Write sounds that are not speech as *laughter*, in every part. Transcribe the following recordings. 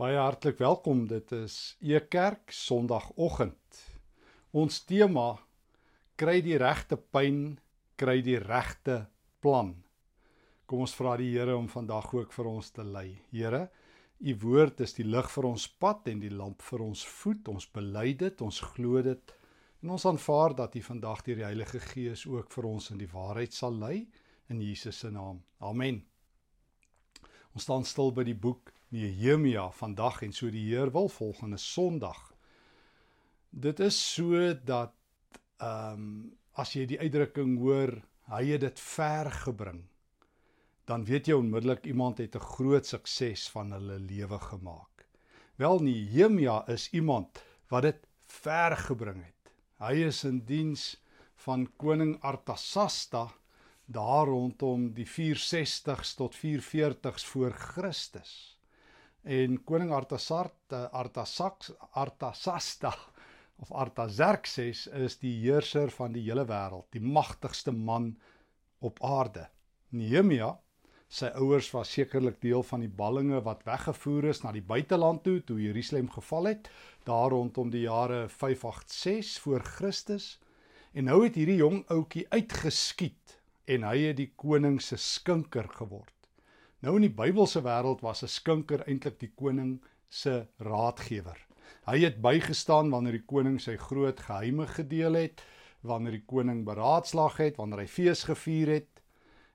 Baie hartlik welkom. Dit is Ekerk Sondagoggend. Ons tema kry die regte pyn, kry die regte plan. Kom ons vra die Here om vandag ook vir ons te lei. Here, u woord is die lig vir ons pad en die lamp vir ons voet. Ons bely dit, ons glo dit en ons aanvaar dat u vandag deur die Heilige Gees ook vir ons in die waarheid sal lei in Jesus se naam. Amen. Ons staan stil by die boek Nehemia vandag en so die Heer wil volgende Sondag. Dit is so dat ehm um, as jy die uitdrukking hoor, hy het dit ver gebring, dan weet jy onmiddellik iemand het 'n groot sukses van hulle lewe gemaak. Wel Nehemia is iemand wat dit ver gebring het. Hy is in diens van koning Artasasta daar rondom die 460s tot 440s voor Christus en koning Artasart Artasax Artasasta *laughs* of Artaxerxes is die heerser van die hele wêreld, die magtigste man op aarde. Nehemia, sy ouers was sekerlik deel van die ballinge wat weggevoer is na die buiteland toe toe Jerusalem geval het, daar rondom die jare 586 voor Christus. En nou het hierdie jong ouetjie uitgeskiet en hy het die koning se skinker geword. Nou in die Bybelse wêreld was 'n skinker eintlik die koning se raadgewer. Hy het bygestaan wanneer die koning sy groot geheime gedeel het, wanneer die koning beraadslaag het, wanneer hy fees gevier het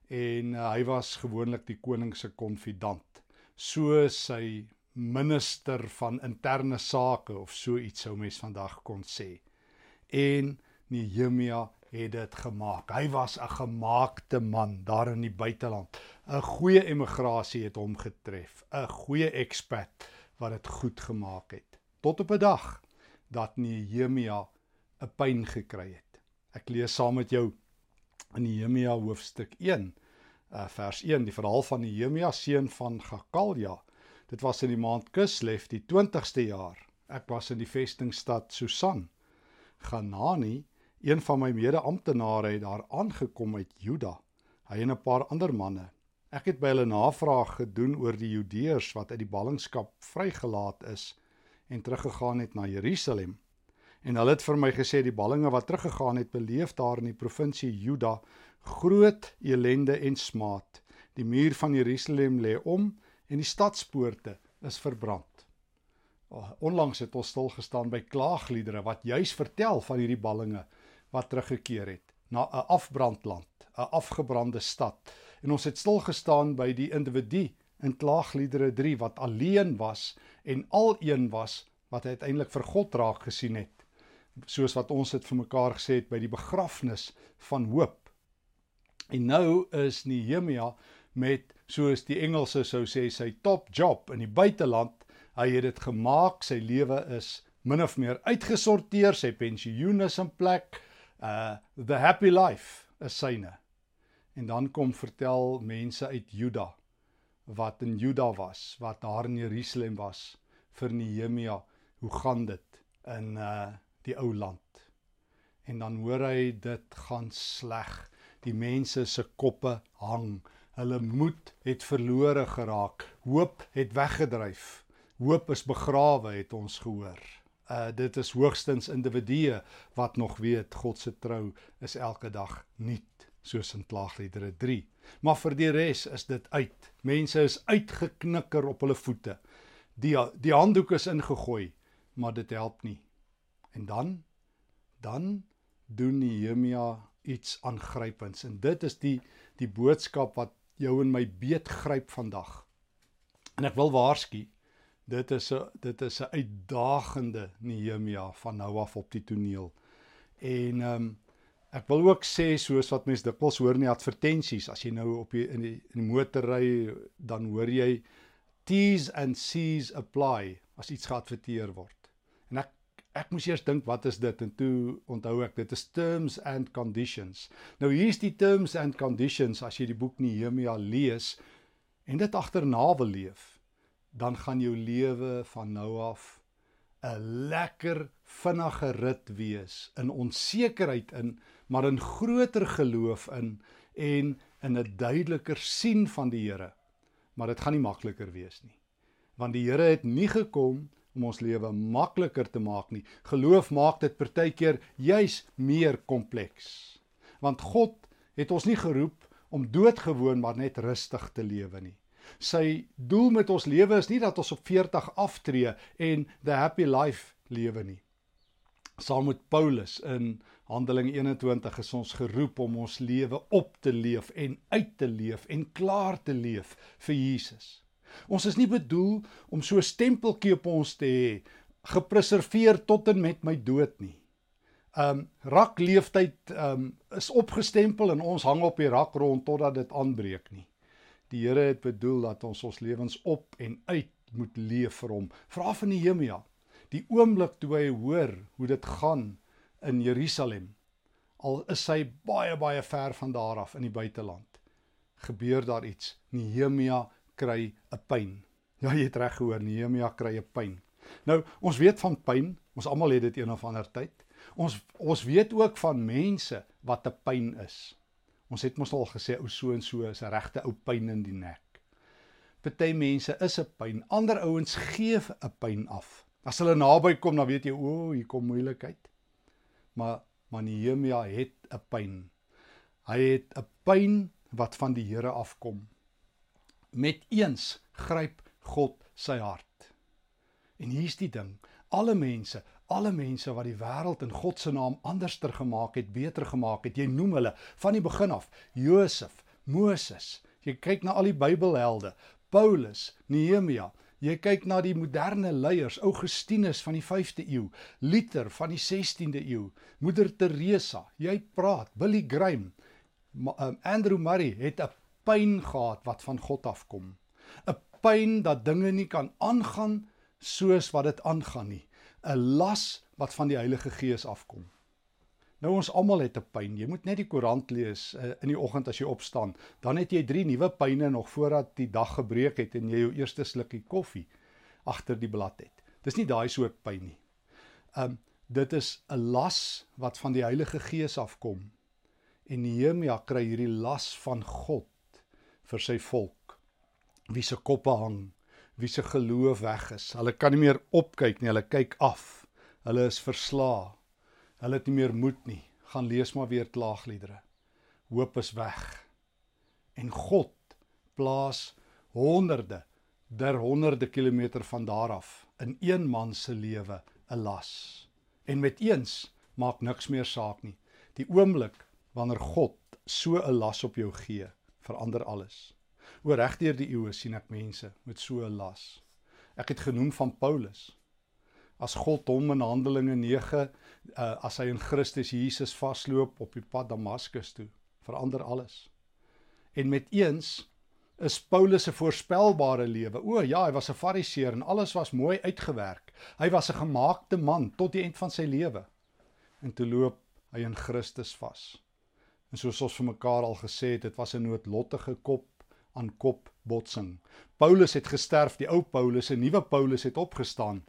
en uh, hy was gewoonlik die koning se konfidant. So sy minister van interne sake of so iets sou mens vandag kon sê. En Nehemia het dit gemaak. Hy was 'n gemaakte man daar in die buiteland. 'n Goeie emigrasie het hom getref. 'n Goeie expat wat dit goed gemaak het. Tot op 'n dag dat Nehemia 'n pyn gekry het. Ek lees saam met jou in Nehemia hoofstuk 1 uh, vers 1 die verhaal van Nehemia seun van Gakalja. Dit was in die maand Kislev die 20ste jaar. Ek was in die vestingstad Susan. Ganani Een van my mede-amptenare het daar aangekom uit Juda, hy en 'n paar ander manne. Ek het by hulle navraag gedoen oor die Judeërs wat uit die ballingskap vrygelaat is en teruggegaan het na Jerusalem. En hulle het vir my gesê die ballinge wat teruggegaan het beleef daar in die provinsie Juda groot elende en smaad. Die muur van Jerusalem lê om en die stadspoorte is verbrand. Onlangs het ons stil gestaan by klaagliedere wat juis vertel van hierdie ballinge wat teruggekeer het na 'n afbrandland, 'n afgebrande stad. En ons het stil gestaan by die individu in Klaagliedere 3 wat alleen was en alleen was wat uiteindelik vir God raak gesien het. Soos wat ons dit vir mekaar gesê het by die begrafnis van hoop. En nou is Nehemia met soos die Engelse sou sê sy top job in die buiteland. Hy het dit gemaak, sy lewe is min of meer uitgesorteer, sy pensioen is in plek uh the happy life is syne. En dan kom vertel mense uit Juda wat in Juda was, wat daar in Jerusalem was vir Nehemia, hoe gaan dit in uh die ou land? En dan hoor hy dit gaan sleg. Die mense se koppe hang. Hulle moed het verlore geraak. Hoop het weggedryf. Hoop is begrawe het ons gehoor uh dit is hoogstens individue wat nog weet God se trou is elke dag nuut soos in Klaagliedere 3. Maar vir die res is dit uit. Mense is uitgeknikker op hulle voete. Die die handdoek is ingegooi, maar dit help nie. En dan dan doen Nehemia iets aangrypends en dit is die die boodskap wat jou en my beet gryp vandag. En ek wil waarsku, Dit is 'n dit is 'n uitdagende Nehemia van nou af op die toneel. En ehm um, ek wil ook sê soos wat mense dikwels hoor in die advertensies as jy nou op die in die in die motor ry dan hoor jy T's and C's apply as iets geadverteer word. En ek ek moes eers dink wat is dit en toe onthou ek dit is terms and conditions. Nou hier's die terms and conditions as jy die boek Nehemia lees en dit agterna wil leef dan gaan jou lewe van nou af 'n lekker vinnige rit wees in onsekerheid in, maar in groter geloof in en in 'n duideliker sien van die Here. Maar dit gaan nie makliker wees nie. Want die Here het nie gekom om ons lewe makliker te maak nie. Geloof maak dit partykeer juis meer kompleks. Want God het ons nie geroep om doodgewoon maar net rustig te lewe nie. Sy doel met ons lewe is nie dat ons op 40 aftree en the happy life lewe nie. Saam met Paulus in Handeling 21 is ons geroep om ons lewe op te leef en uit te leef en klaar te leef vir Jesus. Ons is nie bedoel om so 'n stempeltjie op ons te hê gepreserveer tot en met my dood nie. Um rak leeftyd um is opgestempel en ons hang op die rak rond totdat dit aanbreek nie. Die Here het bedoel dat ons ons lewens op en uit moet leef vir hom. Vra van Nehemia. Die oomblik toe hy hoor hoe dit gaan in Jerusalem, al is hy baie baie ver van daar af in die buiteland, gebeur daar iets. Nehemia kry 'n pyn. Ja, jy het reg gehoor, Nehemia kry 'n pyn. Nou, ons weet van pyn, ons almal het dit een of ander tyd. Ons ons weet ook van mense wat 'n pyn is. Ons het mos al gesê ou so en so is 'n regte ou pyn in die nek. Party mense is 'n pyn, ander ouens gee 'n pyn af. As hulle naby kom, dan weet jy o, hier kom moeilikheid. Maar maar Nehemia het 'n pyn. Hy het 'n pyn wat van die Here afkom. Met eens gryp God sy hart. En hier's die ding, alle mense, alle mense wat die wêreld in God se naam anderster gemaak het, beter gemaak het. Jy noem hulle van die begin af, Josef, Moses. Jy kyk na al die Bybelhelde, Paulus, Nehemia. Jy kyk na die moderne leiers, Augustinus van die 5de eeu, Luther van die 16de eeu, Moeder Teresa. Jy praat, Billy Graham, um, Andrew Murray het 'n pyn gehad wat van God afkom. 'n Pyn dat dinge nie kan aangaan soos wat dit aangaan nie. 'n las wat van die Heilige Gees afkom. Nou ons almal het 'n pyn. Jy moet net die koerant lees uh, in die oggend as jy opstaan. Dan het jy drie nuwe pyne nog voordat die dag gebreek het en jy jou eerste slukkie koffie agter die blad het. Dis nie daai soort pyn nie. Um dit is 'n las wat van die Heilige Gees afkom. En Nehemia kry hierdie las van God vir sy volk wie se koppe hang wie se geloof weg is. Hulle kan nie meer opkyk nie, hulle kyk af. Hulle is verslae. Hulle het nie meer moed nie. Gaan lees maar weer klaagliedere. Hoop is weg. En God plaas honderde, der honderde kilometer van daar af in een man se lewe 'n las. En met eens maak niks meer saak nie. Die oomblik wanneer God so 'n las op jou gee, verander alles. Oor regdeur die eeue sien ek mense met so 'n las. Ek het genoem van Paulus. As God hom in Handelinge 9 uh, as hy in Christus Jesus vasloop op die pad Damaskus toe, verander alles. En met eens is Paulus se voorspelbare lewe. O ja, hy was 'n Fariseer en alles was mooi uitgewerk. Hy was 'n gemaakte man tot die eind van sy lewe. En toe loop hy in Christus vas. En soos ons vir mekaar al gesê het, dit was 'n noodlottige kop aan kop botsing. Paulus het gesterf, die ou Paulus, 'n nuwe Paulus het opgestaan.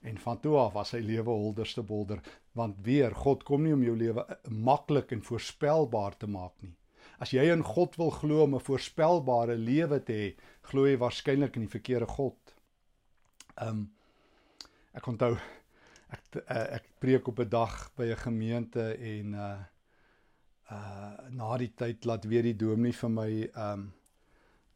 En van toe af was sy lewe holderste bolder, want weer God kom nie om jou lewe eh, maklik en voorspelbaar te maak nie. As jy in God wil glo om 'n voorspelbare lewe te hê, glo jy waarskynlik in die verkeerde God. Um ek onthou ek eh, ek preek op 'n dag by 'n gemeente en uh uh na die tyd laat weer die dominee vir my um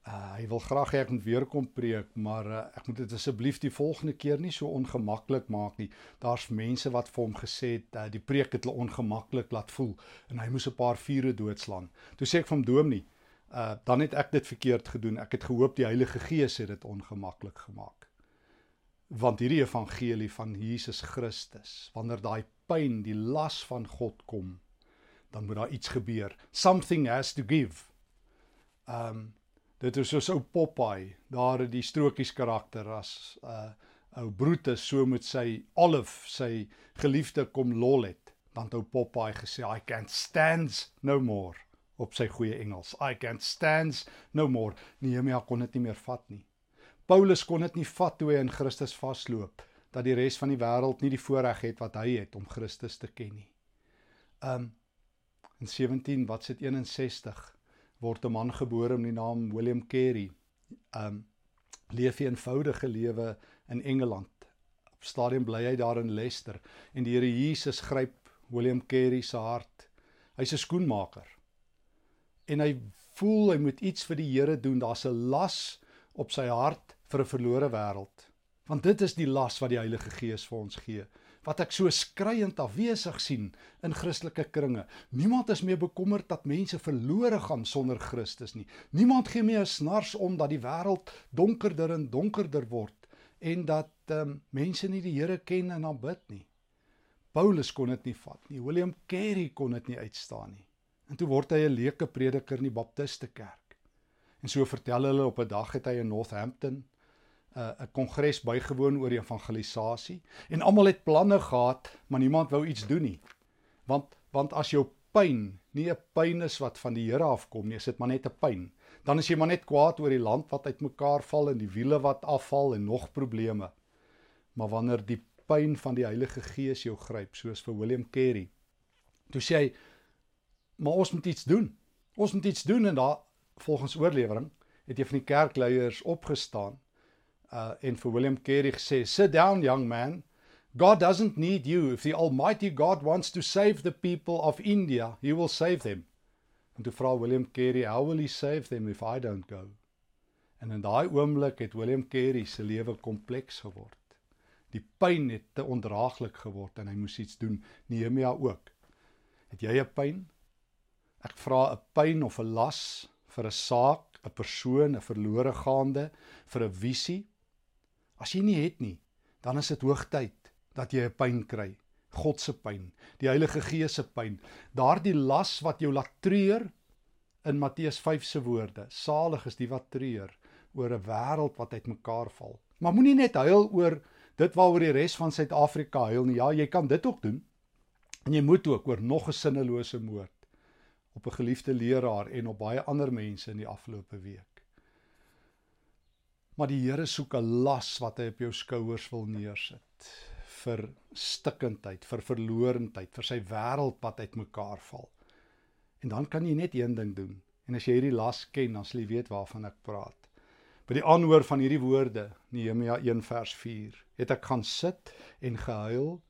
uh hy wil graag hê ek moet weer kom preek, maar uh, ek moet dit asseblief die volgende keer nie so ongemaklik maak nie. Daar's mense wat vir hom gesê het uh, die preek het hulle ongemaklik laat voel en hy moes 'n paar vure doodslaan. Toe sê ek vir hom dominee, uh dan het ek dit verkeerd gedoen. Ek het gehoop die Heilige Gees het dit ongemaklik gemaak. Want hierdie evangelie van Jesus Christus, wanneer daai pyn, die las van God kom, dan moet daar iets gebeur. Something has to give. Um dit is soos ou Popeye, daar het die strokies karakter as uh ou Brutus so met sy Olive, sy geliefde kom lol het. Dan het ou Popeye gesê I can't stand no more op sy goeie Engels. I can't stand no more. Nehemia kon dit nie meer vat nie. Paulus kon dit nie vat toe hy in Christus vasloop dat die res van die wêreld nie die voorreg het wat hy het om Christus te ken nie. Um In 17 wat sit 61 word 'n man gebore met die naam William Carey. Um leef 'n eenvoudige lewe in Engeland. Op stadium bly hy daar in Leicester en die Here Jesus gryp William Carey se hart. Hy's 'n skoenmaker. En hy voel hy moet iets vir die Here doen. Daar's 'n las op sy hart vir 'n verlore wêreld. Want dit is die las wat die Heilige Gees vir ons gee wat ek so skreiend afwesig sien in Christelike kringe. Niemand is meer bekommerd dat mense verlore gaan sonder Christus nie. Niemand gee meer 'n snars om dat die wêreld donkerder en donkerder word en dat um, mense nie die Here ken en aanbid nie. Paulus kon dit nie vat nie. William Carey kon dit nie uitstaan nie. En toe word hy 'n leuke prediker in die Baptiste kerk. En so vertel hulle op 'n dag het hy in Northampton 'n kongres bygewoon oor evangelisasie en almal het planne gehad, maar niemand wou iets doen nie. Want want as jou pyn nie 'n pyn is wat van die Here afkom nie, is dit maar net 'n pyn. Dan is jy maar net kwaad oor die land wat uitmekaar val en die wiele wat afval en nog probleme. Maar wanneer die pyn van die Heilige Gees jou gryp, soos vir William Carey, toe sê hy, maar ons moet iets doen. Ons moet iets doen en daar volgens oorlewering het jy van die kerkleiers opgestaan uh, en vir William Carey gesê, "Sit down, young man. God doesn't need you. If the Almighty God wants to save the people of India, he will save them." En toe vra William Carey, "How will he save them if I don't go?" En in daai oomblik het William Carey se lewe kompleks geword. Die pyn het te ondraaglik geword en hy moes iets doen. Nehemia ook. Het jy 'n pyn? Ek vra 'n pyn of 'n las vir 'n saak, 'n persoon, 'n verlore gaande, vir 'n visie As jy nie het nie, dan is dit hoogtyd dat jy 'n pyn kry. God se pyn, die Heilige Gees se pyn, daardie las wat jou laat treur in Matteus 5 se woorde. Salig is die wat treur oor 'n wêreld wat uitmekaar val. Maar moenie net huil oor dit waaroor die res van Suid-Afrika huil nie. Ja, jy kan dit ook doen. En jy moet ook oor nog 'n sinnelose moord op 'n geliefde leraar en op baie ander mense in die afgelope week. Maar die Here soek 'n las wat hy op jou skouers wil neersit vir stikkindheid, vir verlorendheid, vir sy wêreld wat uitmekaar val. En dan kan jy net een ding doen. En as jy hierdie las ken, dan sal jy weet waarvan ek praat. By die aanhoor van hierdie woorde, Nehemia 1 vers 4, het ek gaan sit en gehuil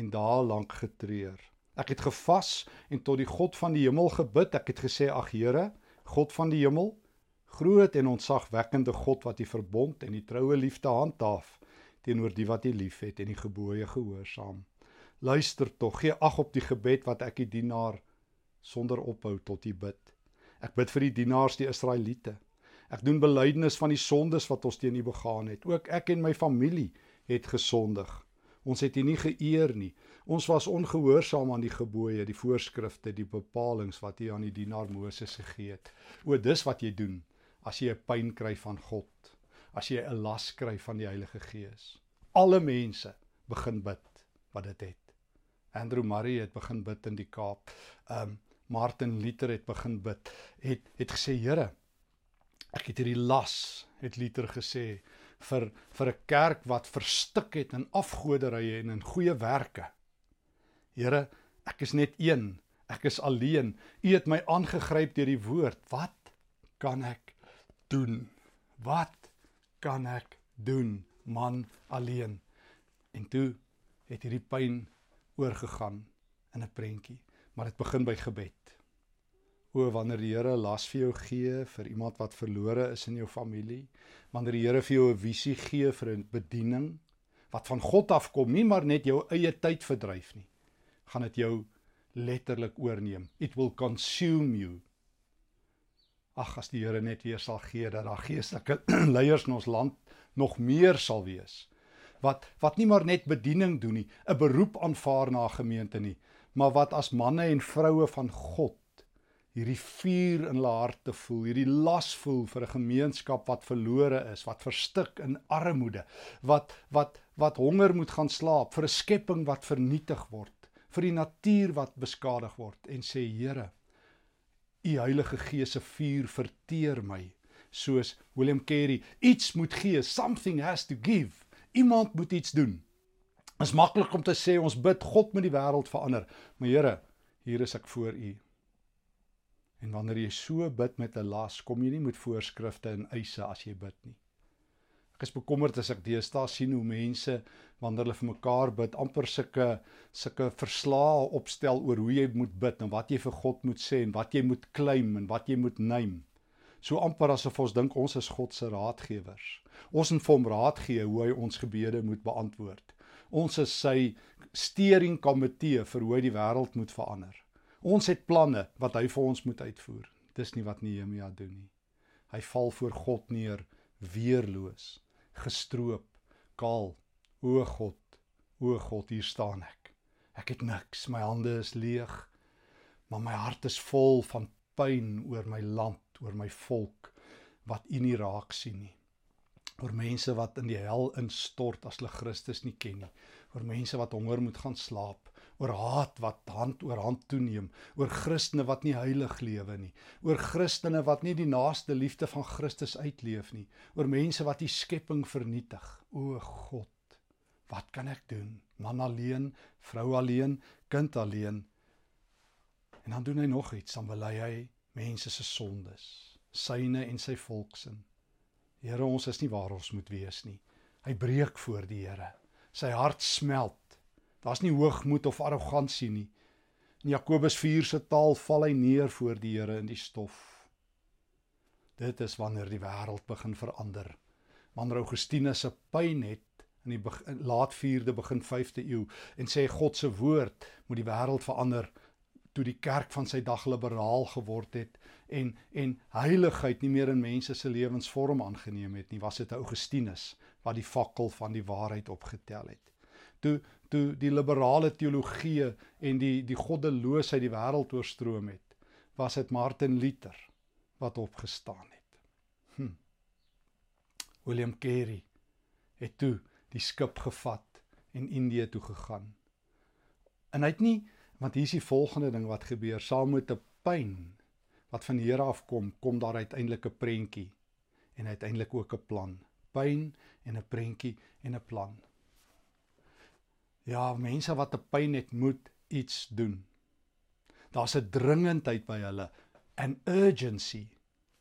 en daar lank getreur. Ek het gevas en tot die God van die hemel gebid. Ek het gesê: "Ag Here, God van die hemel, Groot en ontzagwekkende God wat die verbond en die troue liefde handhaaf teenoor die wat U liefhet en die gebooie gehoorsaam. Luister tog, gee ag op die gebed wat ek die dienaar sonder ophou tot U bid. Ek bid vir die dienaars die Israeliete. Ek doen belydenis van die sondes wat ons teen U begaan het. Ook ek en my familie het gesondig. Ons het U nie geëer nie. Ons was ongehoorsaam aan die gebooie, die voorskrifte, die bepalinge wat U aan die dienaar Moses gegee het. O, dis wat jy doen as jy 'n pyn kry van God, as jy 'n las kry van die Heilige Gees. Alle mense begin bid wat dit het. Andrew Murray het begin bid in die Kaap. Um Martin Luther het begin bid. Het het gesê, Here, ek het hierdie las, het Luther gesê, vir vir 'n kerk wat verstik het in afgoderye en in goeie werke. Here, ek is net een. Ek is alleen. U het my aangegryp deur die woord. Wat kan ek doen? Wat kan ek doen, man alleen? En toe het hierdie pyn oorgegaan in 'n prentjie, maar dit begin by gebed. O, wanneer die Here las vir jou gee vir iemand wat verlore is in jou familie, wanneer die Here vir jou 'n visie gee vir 'n bediening wat van God afkom, nie maar net jou eie tyd verdryf nie, gaan dit jou letterlik oorneem. It will consume you ag as die Here net weer sal gee dat daar geestelike *clears throat* leiers in ons land nog meer sal wees wat wat nie maar net bediening doen nie 'n beroep aanvaar na 'n gemeente nie maar wat as manne en vroue van God hierdie vuur in hulle harte voel hierdie las voel vir 'n gemeenskap wat verlore is wat verstik in armoede wat wat wat honger moet gaan slaap vir 'n skepping wat vernietig word vir die natuur wat beskadig word en sê Here U Heilige Gees se vuur verteer my soos William Carey. Iets moet gee something has to give. Iemand moet iets doen. Is maklik om te sê ons bid God moet die wêreld verander. Maar Here hier is ek voor u. En wanneer jy so bid met 'n las kom jy nie met voorskrifte en eise as jy bid nie Ek is bekommerd as ek deesdae sien hoe mense wanneer hulle vir mekaar bid, amper sulke sulke verslae opstel oor hoe jy moet bid en wat jy vir God moet sê en wat jy moet claim en wat jy moet neem. So amper asof ons dink ons is God se raadgewers. Ons moet vir hom raad gee hoe hy ons gebede moet beantwoord. Ons is sy steering komitee vir hoe hy die wêreld moet verander. Ons het planne wat hy vir ons moet uitvoer. Dis nie wat Nehemia doen nie. Hy val voor God neer weerloos gestroop, kaal. O God, o God, hier staan ek. Ek het niks, my hande is leeg. Maar my hart is vol van pyn oor my land, oor my volk wat U nie raak sien nie. Oor mense wat in die hel instort as hulle Christus nie ken nie. Oor mense wat honger moet gaan slaap oor haat wat hand oor hand toeneem, oor Christene wat nie heilig lewe nie, oor Christene wat nie die naaste liefde van Christus uitleef nie, oor mense wat die skepping vernietig. O God, wat kan ek doen? Man alleen, vrou alleen, kind alleen. En dan doen hy nog iets, dan bely hy mense se sondes, syne en sy volk se. Here, ons is nie waar ons moet wees nie. Hy breek voor die Here. Sy hart smelt Daar's nie hoogmoed of arrogansie nie. In Jakobus 4 se taal val hy neer voor die Here in die stof. Dit is wanneer die wêreld begin verander. Wanneer Augustinus se pyn het in die begin, laat 4de begin 5de eeu en sê God se woord moet die wêreld verander toe die kerk van sy dag liberaal geword het en en heiligheid nie meer in mense se lewens vorm aangeneem het nie was dit Augustinus wat die fakkel van die waarheid opgetel het toe toe die liberale teologie en die die goddeloosheid die wêreld oorstroom het, was dit Martin Luther wat opgestaan het. Hm. William Carey het toe die skip gevat en Indië toe gegaan. En hy het nie want hier is die volgende ding wat gebeur, saam met 'n pyn wat van die Here afkom, kom daar uiteindelik 'n prentjie en uiteindelik ook 'n plan. Pyn en 'n prentjie en 'n plan. Ja, mense wat 'n pyn het, moet iets doen. Daar's 'n dringendheid by hulle, an urgency.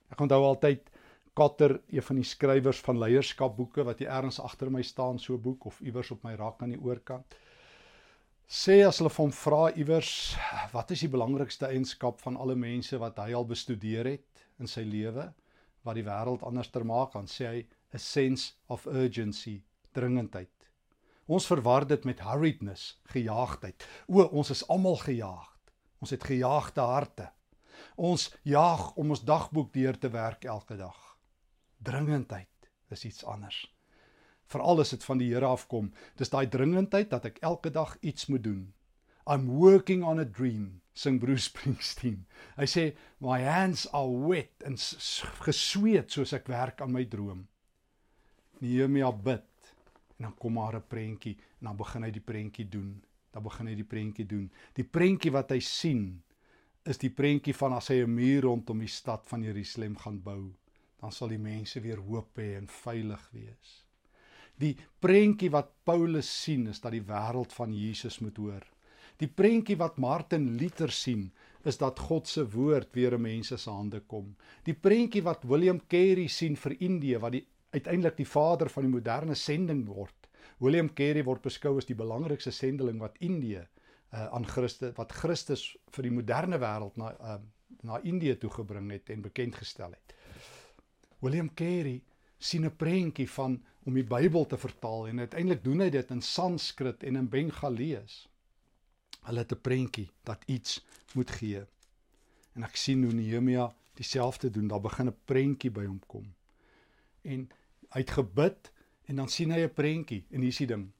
Ek onthou altyd Kotter, een van die skrywers van leierskapboeke wat hier ergens agter my staan, so 'n boek of iewers op my rak aan die oorkant. Sê as hulle hom vra iewers, wat is die belangrikste eienskap van alle mense wat hy al bestudeer het in sy lewe wat die wêreld anders ter maak, dan sê hy a sense of urgency, dringendheid. Ons verwar dit met hurriedness, gejaagdheid. O, ons is almal gejaagd. Ons het gejaagde harte. Ons jaag om ons dagboek deur te werk elke dag. Dringendheid is iets anders. Veral as dit van die Here afkom, dis daai dringendheid dat ek elke dag iets moet doen. I'm working on a dream, sing Bruce Springsteen. Hy sê my hands are wet en gesweet soos ek werk aan my droom. Nehemia bid en dan kom maar 'n prentjie en dan begin hy die prentjie doen. Dan begin hy die prentjie doen. Die prentjie wat hy sien is die prentjie van as hy 'n muur rondom die stad van Jerusalem gaan bou, dan sal die mense weer hoop hê en veilig wees. Die prentjie wat Paulus sien is dat die wêreld van Jesus moet hoor. Die prentjie wat Martin Luther sien is dat God se woord weer in mense se hande kom. Die prentjie wat William Carey sien vir Indië wat die uiteindelik die vader van die moderne sending word. William Carey word beskou as die belangrikste sendeling wat Indië uh, aan Christus wat Christus vir die moderne wêreld na uh, na Indië toe gebring het en bekend gestel het. William Carey sien 'n prentjie van om die Bybel te vertaal en uiteindelik doen hy dit in Sanskrit en in Bengalees. Hulle het 'n prentjie dat iets moet gee. En ek sien hoe Nehemia dieselfde doen, daar begin 'n prentjie by hom kom. En hy het gebid en dan sien hy 'n prentjie en hier is die ding.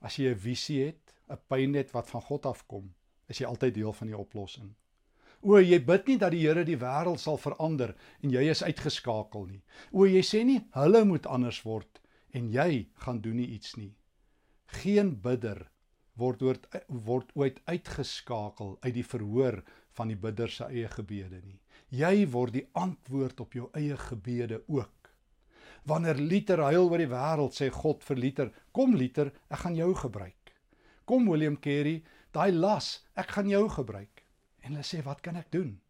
As jy 'n visie het, 'n pyn het wat van God afkom, is jy altyd deel van die oplossing. O, jy bid nie dat die Here die wêreld sal verander en jy is uitgeskakel nie. O, jy sê nie hulle moet anders word en jy gaan doen nie iets nie. Geen bidder word word word ooit uitgeskakel uit die verhoor van die bidder se eie gebede nie. Jy word die antwoord op jou eie gebede ook. Wanneer Luther huil oor die wêreld, sê God vir Luther: "Kom Luther, ek gaan jou gebruik." Kom William Carey, daai las, ek gaan jou gebruik. En hulle sê, "Wat kan ek doen?"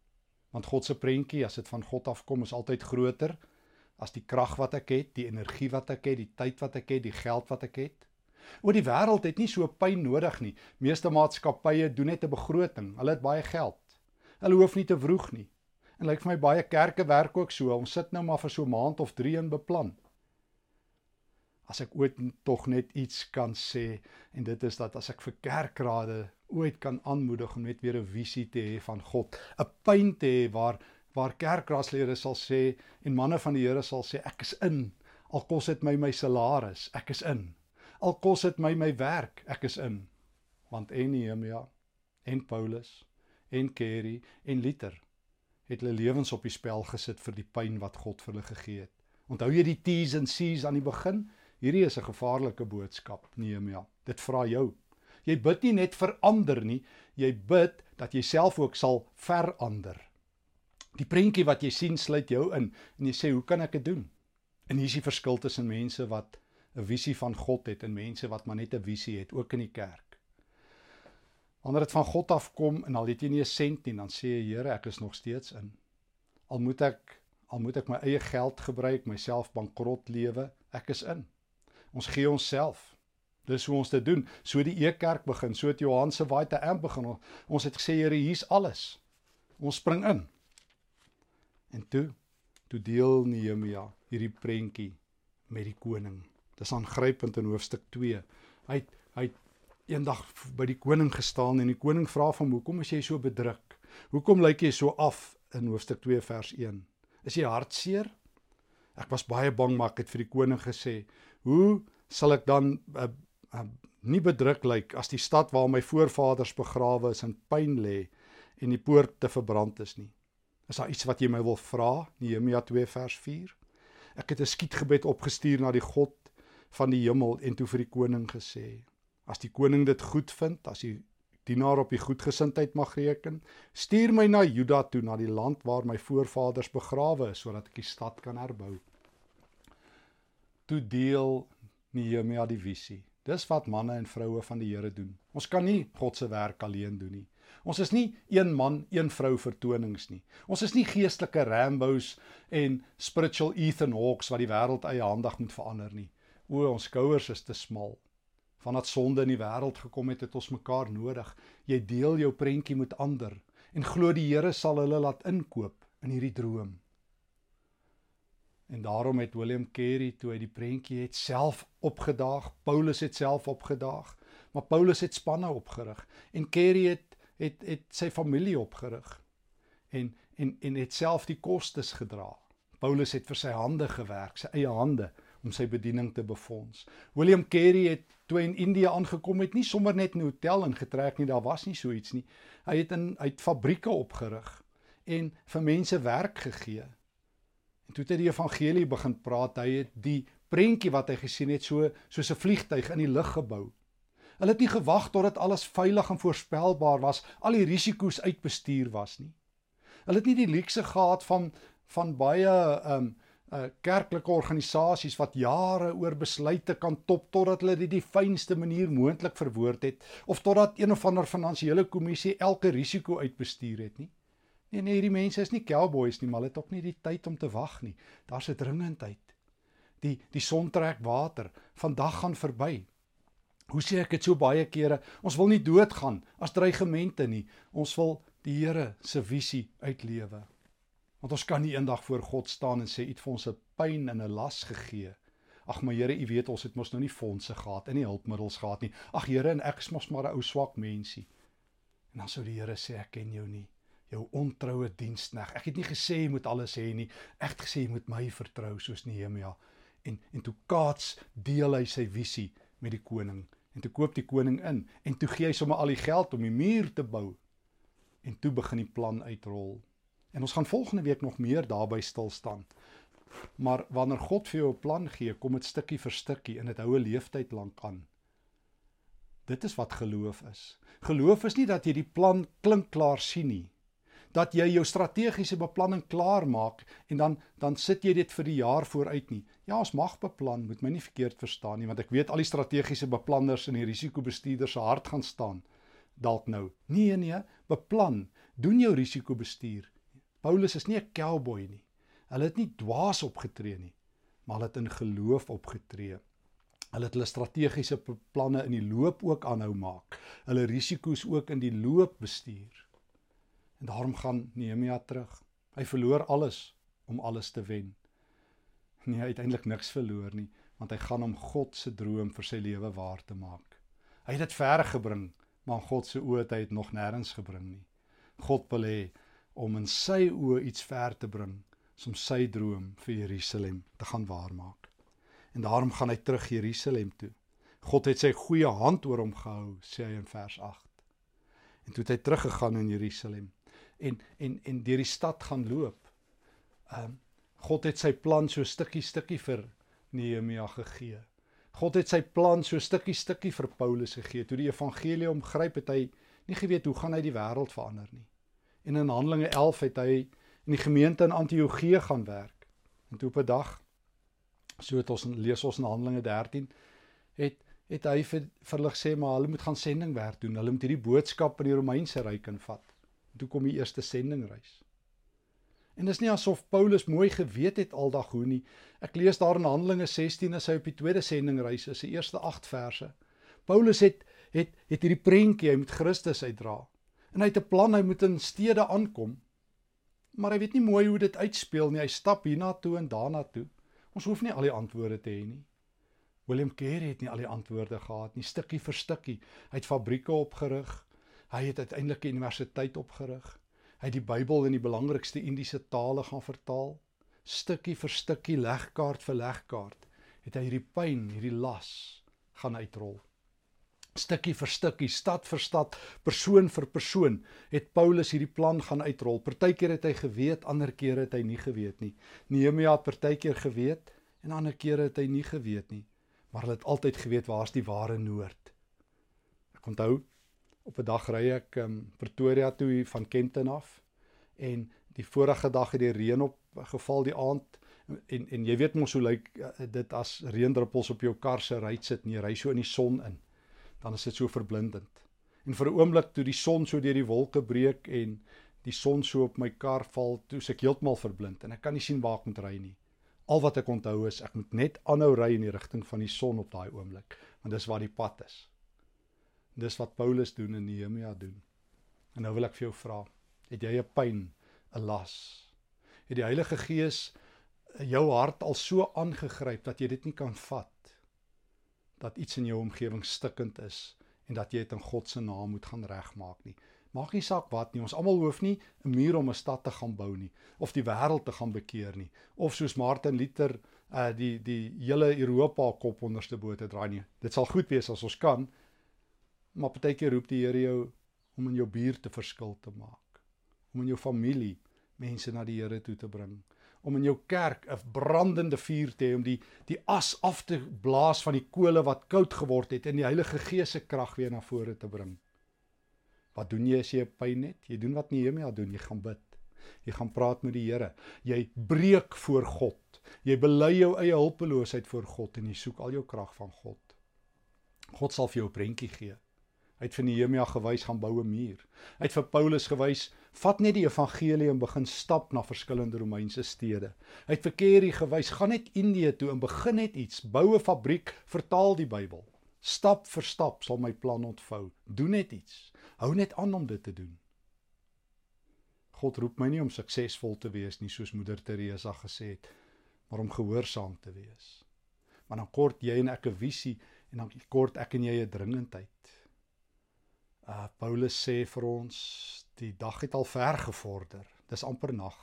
Want God se prentjie as dit van God afkom is altyd groter as die krag wat ek het, die energie wat ek het, die tyd wat ek het, die geld wat ek het. Oor die wêreld het nie so pyn nodig nie. Meeste maatskappye doen net 'n begroting. Hulle het baie geld. Hulle hoef nie te vroeg nie. En lyk vir my baie kerke werk ook so. Ons sit nou maar vir so 'n maand of 3 in beplan. As ek ooit tog net iets kan sê en dit is dat as ek vir kerkrade ooit kan aanmoedig om net weer 'n visie te hê van God, 'n pyn te hê waar waar kerkraadslede sal sê en manne van die Here sal sê ek is in. Al kos dit my my salaris, ek is in. Al kos dit my my werk, ek is in. Want en Nehemia en Paulus en Kerry en Liter het hulle lewens op die spel gesit vir die pyn wat God vir hulle gegee het. Onthou jy die T's en C's aan die begin? Hierdie is 'n gevaarlike boodskap, Nehemia. Dit vra jou Jy bid nie net vir ander nie, jy bid dat jy self ook sal verander. Die prentjie wat jy sien sluit jou in en jy sê, "Hoe kan ek dit doen?" En hier is die verskil tussen mense wat 'n visie van God het en mense wat maar net 'n visie het, ook in die kerk. Wanneer dit van God af kom en al het jy nie 'n sent nie, dan sê jy, "Here, ek is nog steeds in. Al moet ek al moet ek my eie geld gebruik, myself bankrot lewe, ek is in." Ons gee onsself Dis hoe ons dit doen. So die E-kerk begin, so het Johan se White Amp begin. Ons het gesê Here, hier's alles. Ons spring in. En toe, toe deel Nehemia hierdie prentjie met die koning. Dis aangrypend in hoofstuk 2. Hy hy eendag by die koning gestaan en die koning vra van hoekom is jy so bedruk? Hoekom lyk jy so af in hoofstuk 2 vers 1? Is jy hartseer? Ek was baie bang maar ek het vir die koning gesê, "Hoe sal ek dan uh, uh, nie bedruk lyk as die stad waar my voorvaders begrawe is in pyn lê en die poorte verbrand is nie. Is daar iets wat jy my wil vra? Nehemia 2 vers 4. Ek het 'n skietgebed opgestuur na die God van die hemel en toe vir die koning gesê: As die koning dit goed vind, as die dienaar op die goedgesindheid mag reken, stuur my na Juda toe, na die land waar my voorvaders begrawe is, sodat ek die stad kan herbou. Toe deel Nehemia die visie. Dis wat manne en vroue van die Here doen. Ons kan nie God se werk alleen doen nie. Ons is nie een man, een vrou vertonings nie. Ons is nie geestelike Rambos en spiritual Ethan Hawks wat die wêreld eie handig moet verander nie. O, ons skouers is te smal. Vandat sonde in die wêreld gekom het, het ons mekaar nodig. Jy deel jou prentjie met ander en glo die Here sal hulle laat inkoop in hierdie droom. En daarom het William Carey toe hy die prentjie het self opgedaag, Paulus het self opgedaag, maar Paulus het spanne opgerig en Carey het het het sy familie opgerig en en en het self die kostes gedra. Paulus het vir sy hande gewerk, sy eie hande om sy bediening te befonds. William Carey het toe in Indië aangekom het, nie sommer net 'n hotel ingetrek nie, daar was nie so iets nie. Hy het in hy het fabrieke opgerig en vir mense werk gegee En toe het hy die evangelie begin praat, hy het die prentjie wat hy gesien het so soos 'n vliegtyg in die lug gebou. Hulle het nie gewag totdat alles veilig en voorspelbaar was, al die risiko's uitbestuur was nie. Hulle het nie die luukse gehad van van baie ehm um, uh kerklike organisasies wat jare oor besluite kan top totdat hulle dit die fynste manier moontlik verwoord het of totdat een of ander finansiële kommissie elke risiko uitbestuur het nie. Nee nee, hierdie mense is nie cowboys nie, maar hulle het ook nie die tyd om te wag nie. Daar's 'n dringendheid. Die die son trek water. Vandag gaan verby. Hoe sê ek dit so baie kere? Ons wil nie doodgaan as dreigemente nie. Ons wil die Here se visie uitlewe. Want ons kan nie eendag voor God staan en sê u het vir ons 'n pyn en 'n las gegee. Ag my Here, u weet ons het mos nou nie fondse gehad en nie hulpmiddels gehad nie. Ag Here, en ek is mos maar 'n ou swak mensie. En dan sou die Here sê ek ken jou nie jou ontroue dienskneg. Ek het nie gesê jy moet alles hê nie. Ek het gesê jy moet my vertrou soos Nehemia. En en toe kaats deel hy sy visie met die koning en toe koop die koning in en toe gee hy sommer al die geld om die muur te bou. En toe begin die plan uitrol. En ons gaan volgende week nog meer daarby stil staan. Maar wanneer God vir jou 'n plan gee, kom dit stukkie vir stukkie en dit hou 'n leeftyd lank aan. Dit is wat geloof is. Geloof is nie dat jy die plan klink klaar sien nie dat jy jou strategiese beplanning klaar maak en dan dan sit jy dit vir die jaar vooruit nie. Ja, ons mag beplan, moet my nie verkeerd verstaan nie, want ek weet al die strategiese beplanners en die risikobestuurders se hart gaan staan dalk nou. Nee nee, beplan, doen jou risikobestuur. Paulus is nie 'n cowboy nie. Hulle het nie dwaas opgetree nie, maar hulle het in geloof opgetree. Hulle het hulle strategiese planne in die loop ook aanhou maak. Hulle risiko's ook in die loop bestuur. En daarom gaan Nehemia terug. Hy verloor alles om alles te wen. Nee, hy het eintlik niks verloor nie, want hy gaan om God se droom vir sy lewe waar te maak. Hy het dit ver gebring, maar God se oë het hy dit nog nêrens gebring nie. God wil hê om in sy oë iets ver te bring, om sy droom vir Jerusalem te gaan waarmaak en daarom gaan hy terug Jerusalem toe. God het sy goeie hand oor hom gehou, sê hy in vers 8. En toe het hy teruggegaan in Jerusalem en en en deur die stad gaan loop. Um, God het sy plan so stukkie stukkie vir Nehemia gegee. God het sy plan so stukkie stukkie vir Paulus gegee. Toe die evangelie omgryp het hy nie geweet hoe gaan hy die wêreld verander nie. En in Handelinge 11 het hy in die gemeente in Antiochië gaan werk. En toe op 'n dag so het ons lees ons in Handelinge 13 het het hy vir, vir hulle gesê maar hulle moet gaan sendingwerk doen. Hulle moet hierdie boodskap in die Romeinse ryk invat. Toe kom die eerste sendingreis. En dit is nie asof Paulus mooi geweet het aldag hoe nie. Ek lees daar in Handelinge 16 as hy op die tweede sendingreis is, die eerste 8 verse. Paulus het het het hierdie prentjie hy moet Christus uitdra. En hy het 'n plan, hy moet in stede aankom. Maar hy weet nie mooi hoe dit uitspeel nie. Hy stap hiernatoe en daarnatoe. Ons hoef nie al die antwoorde te hê nie. William Carey het nie al die antwoorde gehad nie, stukkie vir stukkie. Hy het fabrieke opgerig. Hy het uiteindelik 'n universiteit opgerig. Hy het die Bybel in die belangrikste Indiese tale gaan vertaal. Stukkie vir stukkie, legkaart vir legkaart, het hy hierdie pyn, hierdie las gaan uitrol stukkie vir stukkie, stad vir stad, persoon vir persoon, het Paulus hierdie plan gaan uitrol. Partykeer het hy geweet, ander kere het hy nie geweet nie. Nehemia het partykeer geweet en ander kere het hy nie geweet nie. Maar hulle het altyd geweet waar's die ware noord. Ek onthou op 'n dag ry ek um, Pretoria toe van Kenton af en die vorige dag het die reën op geval die aand en en jy weet mos hoe lyk uh, dit as reendruppels op jou kar se ry sit en jy ry so in die son in dan is dit so verblindend. En vir 'n oomblik toe die son so deur die wolke breek en die son so op my kar val, toe ek heeltemal verblind en ek kan nie sien waar ek moet ry nie. Al wat ek onthou is ek moet net aanhou ry in die rigting van die son op daai oomblik, want dis waar die pad is. Dis wat Paulus doen en Nehemia doen. En nou wil ek vir jou vra, het jy 'n pyn, 'n las? Het die Heilige Gees jou hart al so aangegryp dat jy dit nie kan vat dat iets in jou omgewing stikkend is en dat jy dit in God se naam moet gaan regmaak nie. Maak nie saak wat nie. Ons almal hoef nie 'n muur om 'n stad te gaan bou nie of die wêreld te gaan bekeer nie of soos Martin Luther uh die die hele Europa kop onderste bo te draai nie. Dit sal goed wees as ons kan. Maar partykeer roep die Here jou om in jou buurt te verskil te maak. Om in jou familie mense na die Here toe te bring om in jou kerk 'n brandende vuur te hê om die die as af te blaas van die kole wat koud geword het en die Heilige Gees se krag weer na vore te bring. Wat doen jy as jy pyn het? Jy doen wat Nehemia doen, jy gaan bid. Jy gaan praat met die Here. Jy breek voor God. Jy bely jou eie hulpeloosheid voor God en jy soek al jou krag van God. God sal vir jou 'n prentjie gee. Hy het vir Nehemia gewys gaan bou 'n muur. Hy het vir Paulus gewys, vat net die evangelie en begin stap na verskillende Romeinse stede. Hy het vir Kerry gewys, gaan net Indië toe en begin net iets, bou 'n fabriek, vertaal die Bybel. Stap vir stap sal my plan ontvou. Doen net iets. Hou net aan om dit te doen. God roep my nie om suksesvol te wees nie, soos moeder Teresa gesê het, maar om gehoorsaam te wees. Maar dan kort jy en ek 'n visie en dan kort ek en jy 'n dringendheid. Uh Paulus sê vir ons die dag het al ver gevorder. Dis amper nag.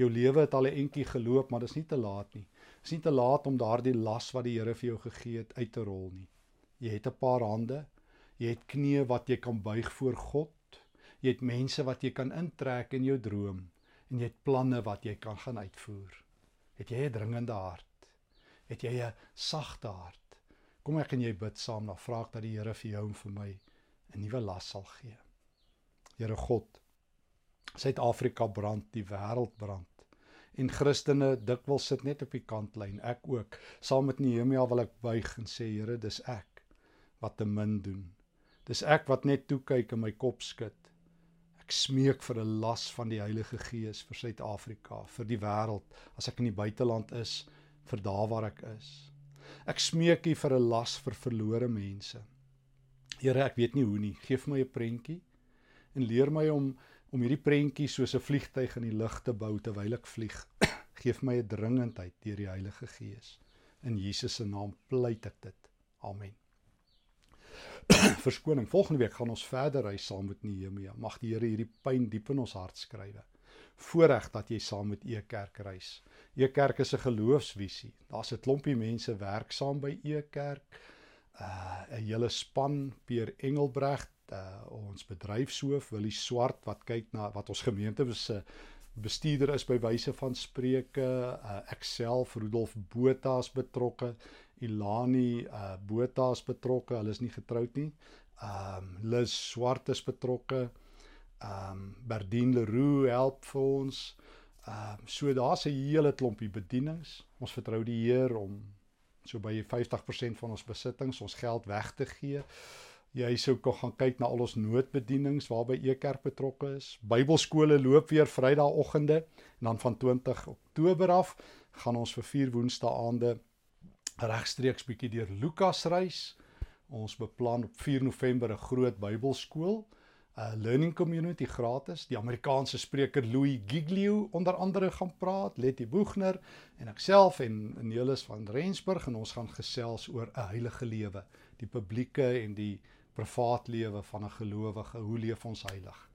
Jou lewe het al 'n entjie geloop, maar dis nie te laat nie. Dis nie te laat om daardie las wat die Here vir jou gegee het uit te rol nie. Jy het 'n paar hande. Jy het knieë wat jy kan buig voor God. Jy het mense wat jy kan intrek in jou droom en jy het planne wat jy kan gaan uitvoer. Het jy 'n dringende hart? Het jy 'n sagte hart? Kom ek en jy bid saam, dan vra ek dat die Here vir jou en vir my 'n nuwe las sal gee. Here God, Suid-Afrika brand, die wêreld brand. En Christene dikwels sit net op die kantlyn, ek ook. Saam met Nehemia wil ek buig en sê Here, dis ek wat te min doen. Dis ek wat net toe kyk en my kop skud. Ek Ek smeek vir 'n las van die Heilige Gees vir Suid-Afrika, vir die wêreld, as ek in die buiteland is, vir daar waar ek is. Ek smeek U vir 'n las vir verlore mense. Here, ek weet nie hoe nie. Geef my 'n prentjie en leer my om om hierdie prentjie soos 'n vliegtyg in die lug te bou terwyl ek vlieg. *clears throat* Geef my 'n dringendheid deur die Heilige Gees. In Jesus se naam pleit ek dit. Amen. *clears throat* Verskoning. Volgende week gaan ons verder ry saam met Nehemia. Mag die Here hierdie pyn diep in ons hart skrywe. Voorreg dat jy saam met E-kerk reis. E-kerk is 'n geloofsvisie. Daar's 'n klompie mense werk saam by E-kerk. Uh 'n hele span Peer Engelbreg, uh ons bedryfshoof Willie Swart wat kyk na wat ons gemeente se bestuurder is by wyse van spreuke, uh ek self Rudolf Botha is betrokke, Ilani uh Botha is betrokke, hulle is nie getroud nie. Um Liz Swart is betrokke. Um Berdien Leroux help vir ons. Um so daar's 'n hele klompie bedienings. Ons vertrou die Heer om so by 50% van ons besittings ons geld weg te gee jy sou kan gaan kyk na al ons noodbedienings waarby e-kerk betrokke is. Bybelskole loop weer Vrydagoggende en dan van 20 Oktober af gaan ons vir vier Woensdaande regstreeks bietjie deur Lukas reis. Ons beplan op 4 November 'n groot Bybelskool, 'n learning community gratis. Die Amerikaanse spreker Louis Giglio onder andere gaan praat, Letty Boegner en ek self en Nelis van Rensburg en ons gaan gesels oor 'n heilige lewe, die publieke en die privaat lewe van 'n gelowige. Hoe leef ons heilig?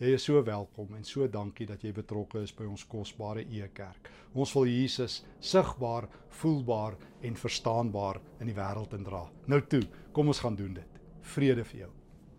Jy is so welkom en so dankie dat jy betrokke is by ons kosbare e-kerk. Ons wil Jesus sigbaar, voelbaar en verstaanbaar in die wêreld indra. Nou toe, kom ons gaan doen dit. Vrede vir jou.